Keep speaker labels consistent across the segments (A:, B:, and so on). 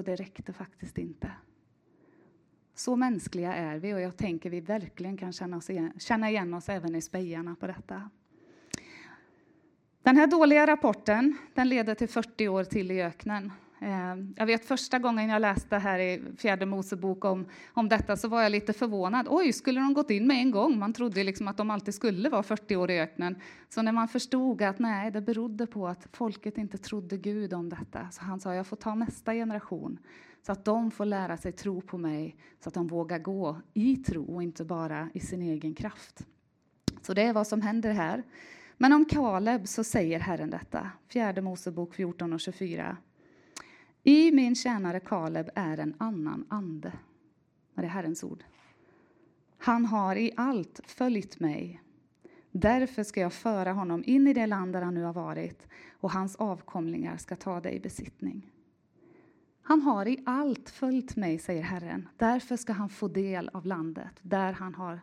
A: och det räckte faktiskt inte. Så mänskliga är vi och jag tänker vi verkligen kan känna, oss igen, känna igen oss även i spejarna på detta. Den här dåliga rapporten den leder till 40 år till i öknen. Eh, jag vet första gången jag läste här i fjärde Mosebok om, om detta så var jag lite förvånad. Oj, skulle de gått in med en gång? Man trodde liksom att de alltid skulle vara 40 år i öknen. Så när man förstod att nej, det berodde på att folket inte trodde Gud om detta, så han sa jag får ta nästa generation så att de får lära sig tro på mig, så att de vågar gå i tro och inte bara i sin egen kraft. Så det är vad som händer här. Men om Kaleb så säger Herren detta, fjärde Mosebok 14 och 24. I min tjänare Kaleb är en annan ande. Det är Herrens ord. Han har i allt följt mig. Därför ska jag föra honom in i det land där han nu har varit och hans avkomlingar ska ta det i besittning. Han har i allt följt mig, säger Herren. Därför ska han få del av landet där han har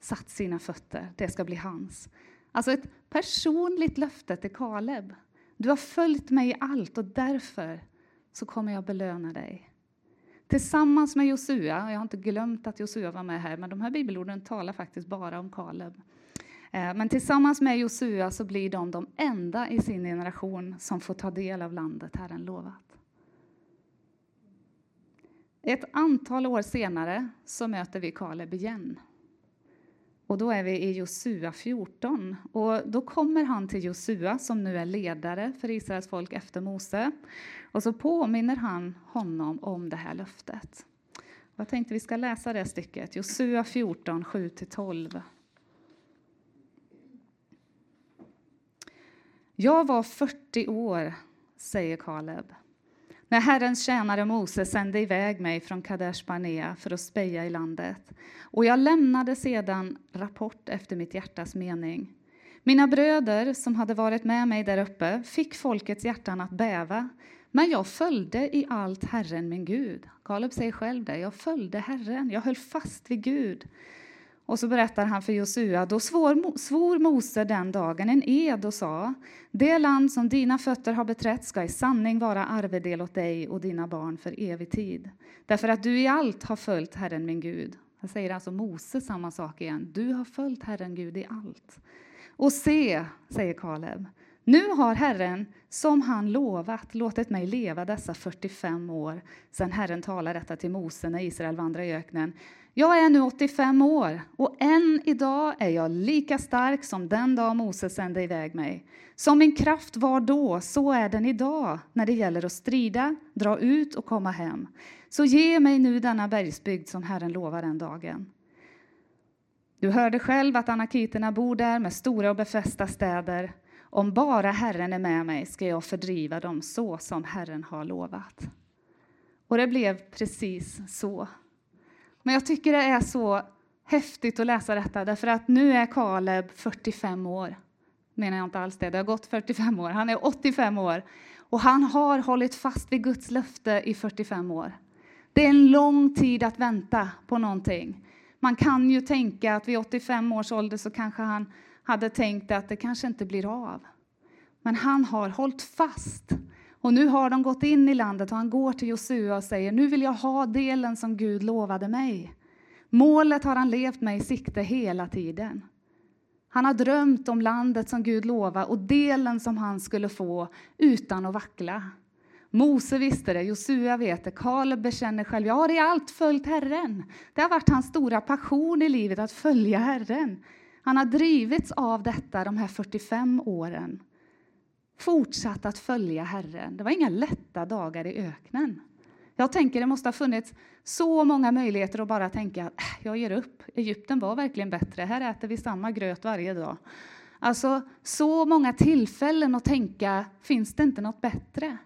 A: satt sina fötter. Det ska bli hans. Alltså ett personligt löfte till Kaleb. Du har följt mig i allt och därför så kommer jag belöna dig. Tillsammans med Josua, jag har inte glömt att Josua var med här, men de här bibelorden talar faktiskt bara om Kaleb. Eh, men tillsammans med Josua så blir de de enda i sin generation som får ta del av landet Herren lovat. Ett antal år senare så möter vi Kaleb igen. Och då är vi i Josua 14. Och då kommer han till Josua som nu är ledare för Israels folk efter Mose. Och så påminner han honom om det här löftet. Jag tänkte vi ska läsa det stycket, Josua 14, 7-12. Jag var 40 år, säger Kaleb, när Herrens tjänare Mose sände iväg mig från Kadesh Barnea för att speja i landet. Och jag lämnade sedan rapport efter mitt hjärtas mening. Mina bröder som hade varit med mig där uppe fick folkets hjärtan att bäva, men jag följde i allt Herren min Gud. Kaleb säger själv det, jag följde Herren, jag höll fast vid Gud. Och så berättar han för Josua, då svor, svor Mose den dagen en ed och sa, det land som dina fötter har beträtt ska i sanning vara arvedel åt dig och dina barn för evig tid. Därför att du i allt har följt Herren min Gud. Här säger alltså Mose samma sak igen, du har följt Herren Gud i allt. Och se, säger Kaleb, nu har Herren, som han lovat, låtit mig leva dessa 45 år sedan Herren talade detta till Mose när Israel vandrade i öknen. Jag är nu 85 år och än idag är jag lika stark som den dag Moses sände iväg mig. Som min kraft var då, så är den idag när det gäller att strida, dra ut och komma hem. Så ge mig nu denna bergsbygd som Herren lovar den dagen. Du hörde själv att anakiterna bor där med stora och befästa städer. Om bara Herren är med mig ska jag fördriva dem så som Herren har lovat. Och det blev precis så. Men jag tycker det är så häftigt att läsa detta, därför att nu är Kaleb 45 år. Menar jag inte alls det, det har gått 45 år. Han är 85 år och han har hållit fast vid Guds löfte i 45 år. Det är en lång tid att vänta på någonting. Man kan ju tänka att vid 85 års ålder så kanske han hade tänkt att det kanske inte blir av. Men han har hållit fast. Och nu har de gått in i landet och han går till Josua och säger nu vill jag ha delen som Gud lovade mig. Målet har han levt med i sikte hela tiden. Han har drömt om landet som Gud lovade och delen som han skulle få utan att vackla. Mose visste det, Josua vet det, Kaleb bekänner själv, jag har i allt följt Herren. Det har varit hans stora passion i livet att följa Herren. Han har drivits av detta de här 45 åren fortsatt att följa Herren. Det var inga lätta dagar i öknen. Jag tänker det måste ha funnits så många möjligheter att bara tänka att jag ger upp. Egypten var verkligen bättre. Här äter vi samma gröt varje dag. Alltså så många tillfällen att tänka, finns det inte något bättre?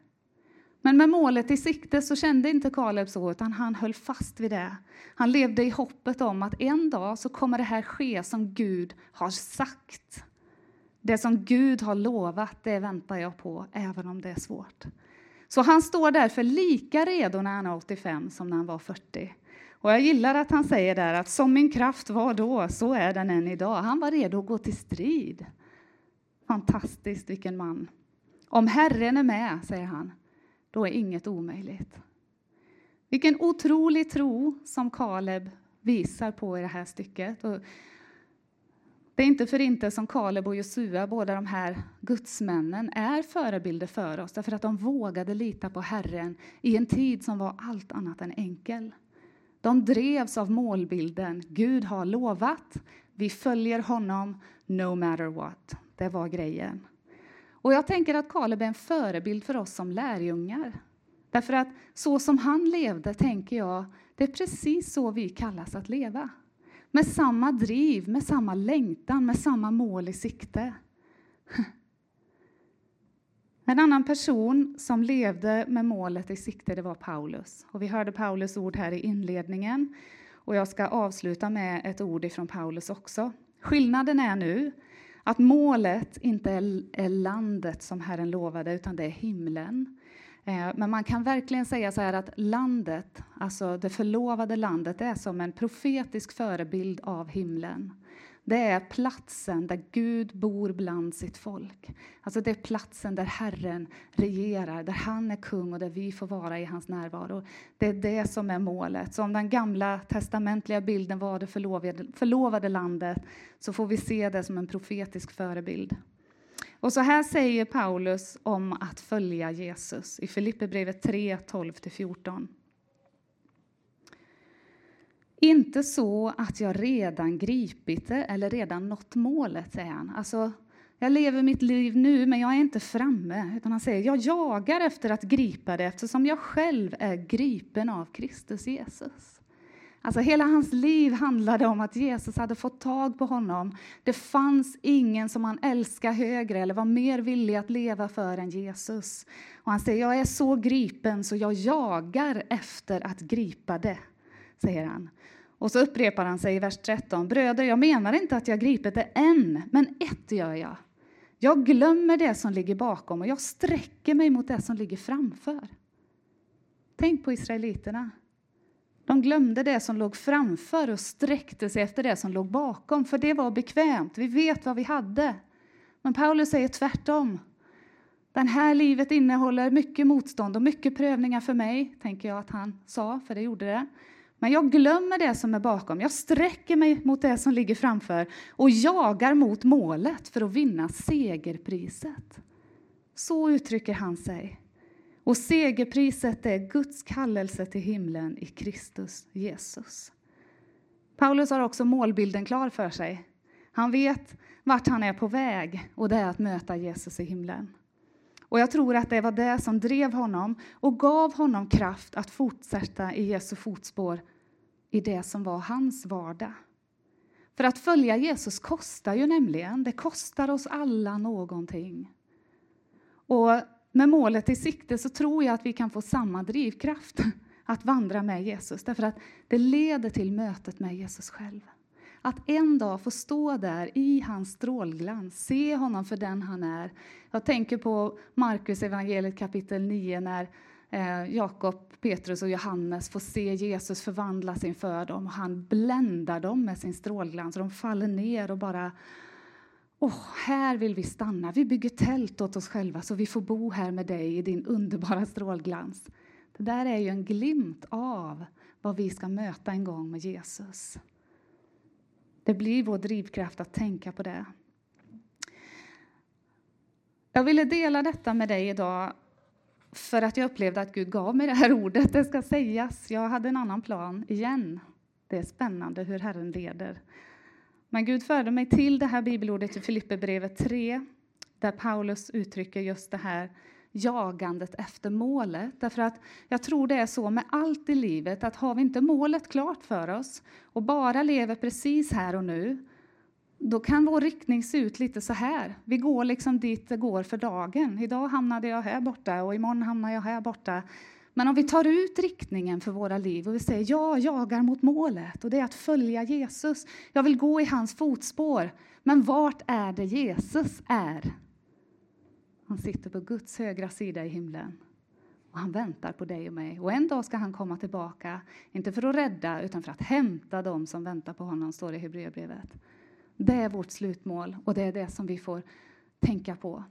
A: Men med målet i sikte så kände inte Kaleb så, utan han höll fast vid det. Han levde i hoppet om att en dag så kommer det här ske som Gud har sagt. Det som Gud har lovat, det väntar jag på, även om det är svårt. Så han står därför lika redo när han är 85 som när han var 40. Och jag gillar att han säger där att som min kraft var då, så är den än idag. Han var redo att gå till strid. Fantastiskt, vilken man. Om Herren är med, säger han, då är inget omöjligt. Vilken otrolig tro som Kaleb visar på i det här stycket. Och det är inte för inte som Kaleb och Josua, båda de här gudsmännen, är förebilder för oss, därför att de vågade lita på Herren i en tid som var allt annat än enkel. De drevs av målbilden, Gud har lovat, vi följer honom no matter what. Det var grejen. Och jag tänker att Kaleb är en förebild för oss som lärjungar. Därför att så som han levde, tänker jag, det är precis så vi kallas att leva. Med samma driv, med samma längtan, med samma mål i sikte. En annan person som levde med målet i sikte det var Paulus. Och vi hörde Paulus ord här i inledningen. Och jag ska avsluta med ett ord ifrån Paulus också. Skillnaden är nu att målet inte är landet som Herren lovade, utan det är himlen. Eh, men man kan verkligen säga så här att landet, alltså det förlovade landet, är som en profetisk förebild av himlen. Det är platsen där Gud bor bland sitt folk. Alltså det är platsen där Herren regerar, där han är kung och där vi får vara i hans närvaro. Det är det som är målet. Så om den gamla testamentliga bilden var det förlovade, förlovade landet så får vi se det som en profetisk förebild. Och så här säger Paulus om att följa Jesus i Filipperbrevet 3, 12-14. Inte så att jag redan gripit det eller redan nått målet, säger han. Alltså, jag lever mitt liv nu, men jag är inte framme. Utan han säger, jag jagar efter att gripa det eftersom jag själv är gripen av Kristus Jesus. Alltså hela hans liv handlade om att Jesus hade fått tag på honom. Det fanns ingen som han älskade högre eller var mer villig att leva för än Jesus. Och han säger, jag är så gripen så jag jagar efter att gripa det, säger han. Och så upprepar han sig i vers 13. Bröder, jag menar inte att jag gripit det än, men ett gör jag. Jag glömmer det som ligger bakom och jag sträcker mig mot det som ligger framför. Tänk på israeliterna. De glömde det som låg framför och sträckte sig efter det som låg bakom, för det var bekvämt. Vi vet vad vi hade. Men Paulus säger tvärtom. Det här livet innehåller mycket motstånd och mycket prövningar för mig, tänker jag att han sa, för det gjorde det. Men jag glömmer det som är bakom. Jag sträcker mig mot det som ligger framför och jagar mot målet för att vinna segerpriset. Så uttrycker han sig. Och segerpriset är Guds kallelse till himlen i Kristus Jesus. Paulus har också målbilden klar för sig. Han vet vart han är på väg och det är att möta Jesus i himlen. Och jag tror att det var det som drev honom och gav honom kraft att fortsätta i Jesu fotspår i det som var hans vardag. För att följa Jesus kostar ju nämligen, det kostar oss alla någonting. Och med målet i sikte så tror jag att vi kan få samma drivkraft att vandra med Jesus, därför att det leder till mötet med Jesus själv. Att en dag få stå där i hans strålglans, se honom för den han är. Jag tänker på Markus evangeliet kapitel 9 när eh, Jakob, Petrus och Johannes får se Jesus förvandlas inför dem. Han bländar dem med sin strålglans och de faller ner och bara Oh, här vill vi stanna. Vi bygger tält åt oss själva så vi får bo här med dig i din underbara strålglans. Det där är ju en glimt av vad vi ska möta en gång med Jesus. Det blir vår drivkraft att tänka på det. Jag ville dela detta med dig idag för att jag upplevde att Gud gav mig det här ordet. Det ska sägas. Jag hade en annan plan igen. Det är spännande hur Herren leder. Men Gud förde mig till det här bibelordet i Filipperbrevet 3 där Paulus uttrycker just det här jagandet efter målet. Därför att jag tror det är så med allt i livet att har vi inte målet klart för oss och bara lever precis här och nu då kan vår riktning se ut lite så här. Vi går liksom dit det går för dagen. Idag hamnade jag här borta och imorgon hamnar jag här borta. Men om vi tar ut riktningen för våra liv och vi säger jag jagar mot målet och det är att följa Jesus. Jag vill gå i hans fotspår. Men vart är det Jesus är? Han sitter på Guds högra sida i himlen och han väntar på dig och mig. Och en dag ska han komma tillbaka, inte för att rädda utan för att hämta dem som väntar på honom, står det i Hebreerbrevet. Det är vårt slutmål och det är det som vi får tänka på.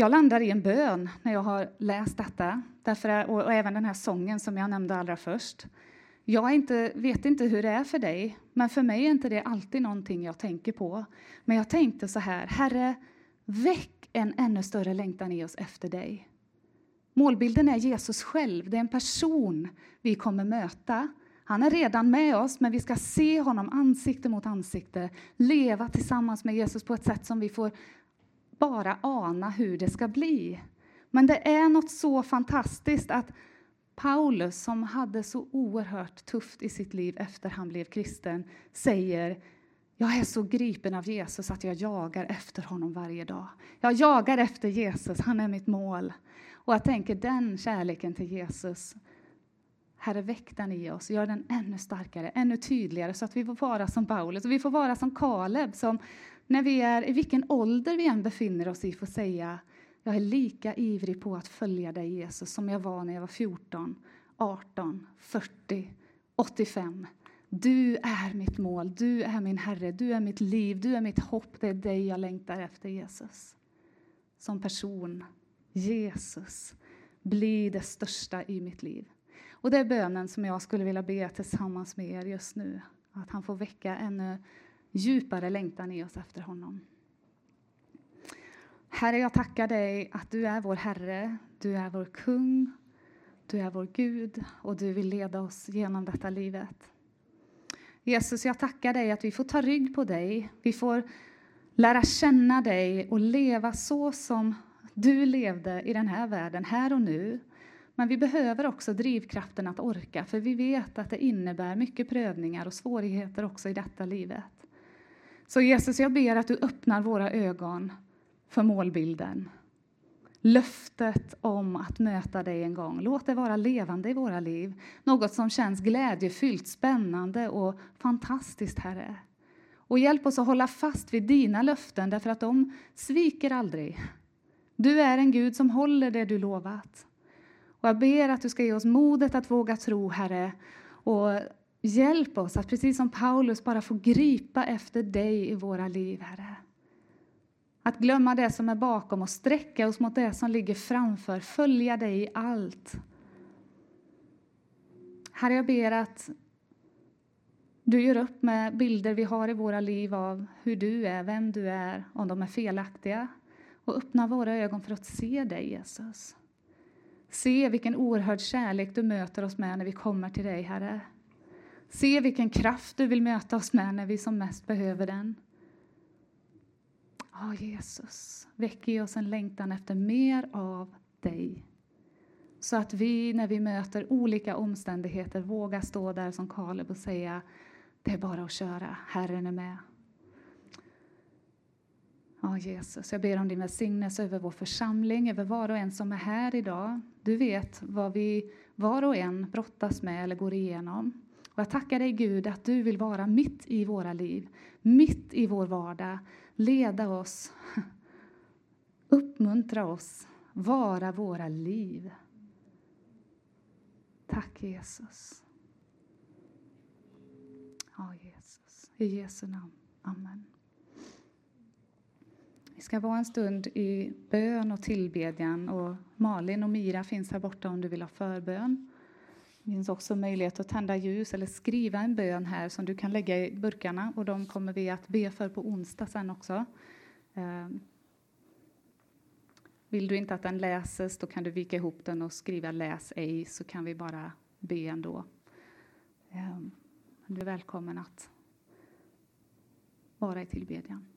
A: Jag landar i en bön när jag har läst detta, därför, och, och även den här sången som jag nämnde allra först. Jag inte, vet inte hur det är för dig, men för mig är inte det alltid någonting jag tänker på. Men jag tänkte så här, Herre, väck en ännu större längtan i oss efter dig. Målbilden är Jesus själv, det är en person vi kommer möta. Han är redan med oss, men vi ska se honom ansikte mot ansikte, leva tillsammans med Jesus på ett sätt som vi får bara ana hur det ska bli. Men det är något så fantastiskt att Paulus, som hade så oerhört tufft i sitt liv efter han blev kristen, säger jag är så gripen av Jesus att jag jagar efter honom varje dag. Jag jagar efter Jesus, han är mitt mål. Och jag tänker den kärleken till Jesus, Herre väck den i oss, gör den ännu starkare, ännu tydligare så att vi får vara som Paulus och vi får vara som Kaleb som när vi är, i vilken ålder vi än befinner oss i, får säga jag är lika ivrig på att följa dig Jesus som jag var när jag var 14, 18, 40, 85. Du är mitt mål, du är min Herre, du är mitt liv, du är mitt hopp. Det är dig jag längtar efter, Jesus. Som person, Jesus, bli det största i mitt liv. Och det är bönen som jag skulle vilja be tillsammans med er just nu. Att han får väcka ännu djupare längtan i oss efter honom. Herre, jag tackar dig att du är vår Herre, du är vår kung, du är vår Gud och du vill leda oss genom detta livet. Jesus, jag tackar dig att vi får ta rygg på dig, vi får lära känna dig och leva så som du levde i den här världen, här och nu. Men vi behöver också drivkraften att orka, för vi vet att det innebär mycket prövningar och svårigheter också i detta livet. Så Jesus, jag ber att du öppnar våra ögon för målbilden. Löftet om att möta dig en gång. Låt det vara levande i våra liv. Något som känns glädjefyllt, spännande och fantastiskt, Herre. Och hjälp oss att hålla fast vid dina löften, därför att de sviker aldrig. Du är en Gud som håller det du lovat. Och jag ber att du ska ge oss modet att våga tro, Herre, och hjälp oss att precis som Paulus bara få gripa efter dig i våra liv, Herre. Att glömma det som är bakom och sträcka oss mot det som ligger framför, följa dig i allt. Herre, jag ber att du gör upp med bilder vi har i våra liv av hur du är, vem du är, om de är felaktiga. Och öppna våra ögon för att se dig, Jesus. Se vilken oerhörd kärlek du möter oss med när vi kommer till dig, Herre. Se vilken kraft du vill möta oss med när vi som mest behöver den. Ja, Jesus, väck i oss en längtan efter mer av dig. Så att vi, när vi möter olika omständigheter, vågar stå där som Kaleb och säga det är bara att köra, Herren är med. Ja, Jesus, jag ber om din välsignelse över vår församling, över var och en som är här idag. Du vet vad vi var och en brottas med eller går igenom. Och jag tackar dig Gud att du vill vara mitt i våra liv, mitt i vår vardag, leda oss, uppmuntra oss, vara våra liv. Tack Jesus. Ja, Jesus. I Jesu namn. Amen. Vi ska vara en stund i bön och tillbedjan. Och Malin och Mira finns här borta om du vill ha förbön. Det finns också möjlighet att tända ljus eller skriva en bön här som du kan lägga i burkarna. Och de kommer vi att be för på onsdag sen också. Ehm, vill du inte att den läses, då kan du vika ihop den och skriva läs ej, så kan vi bara be ändå. Ehm, du är välkommen att vara i tillbedjan.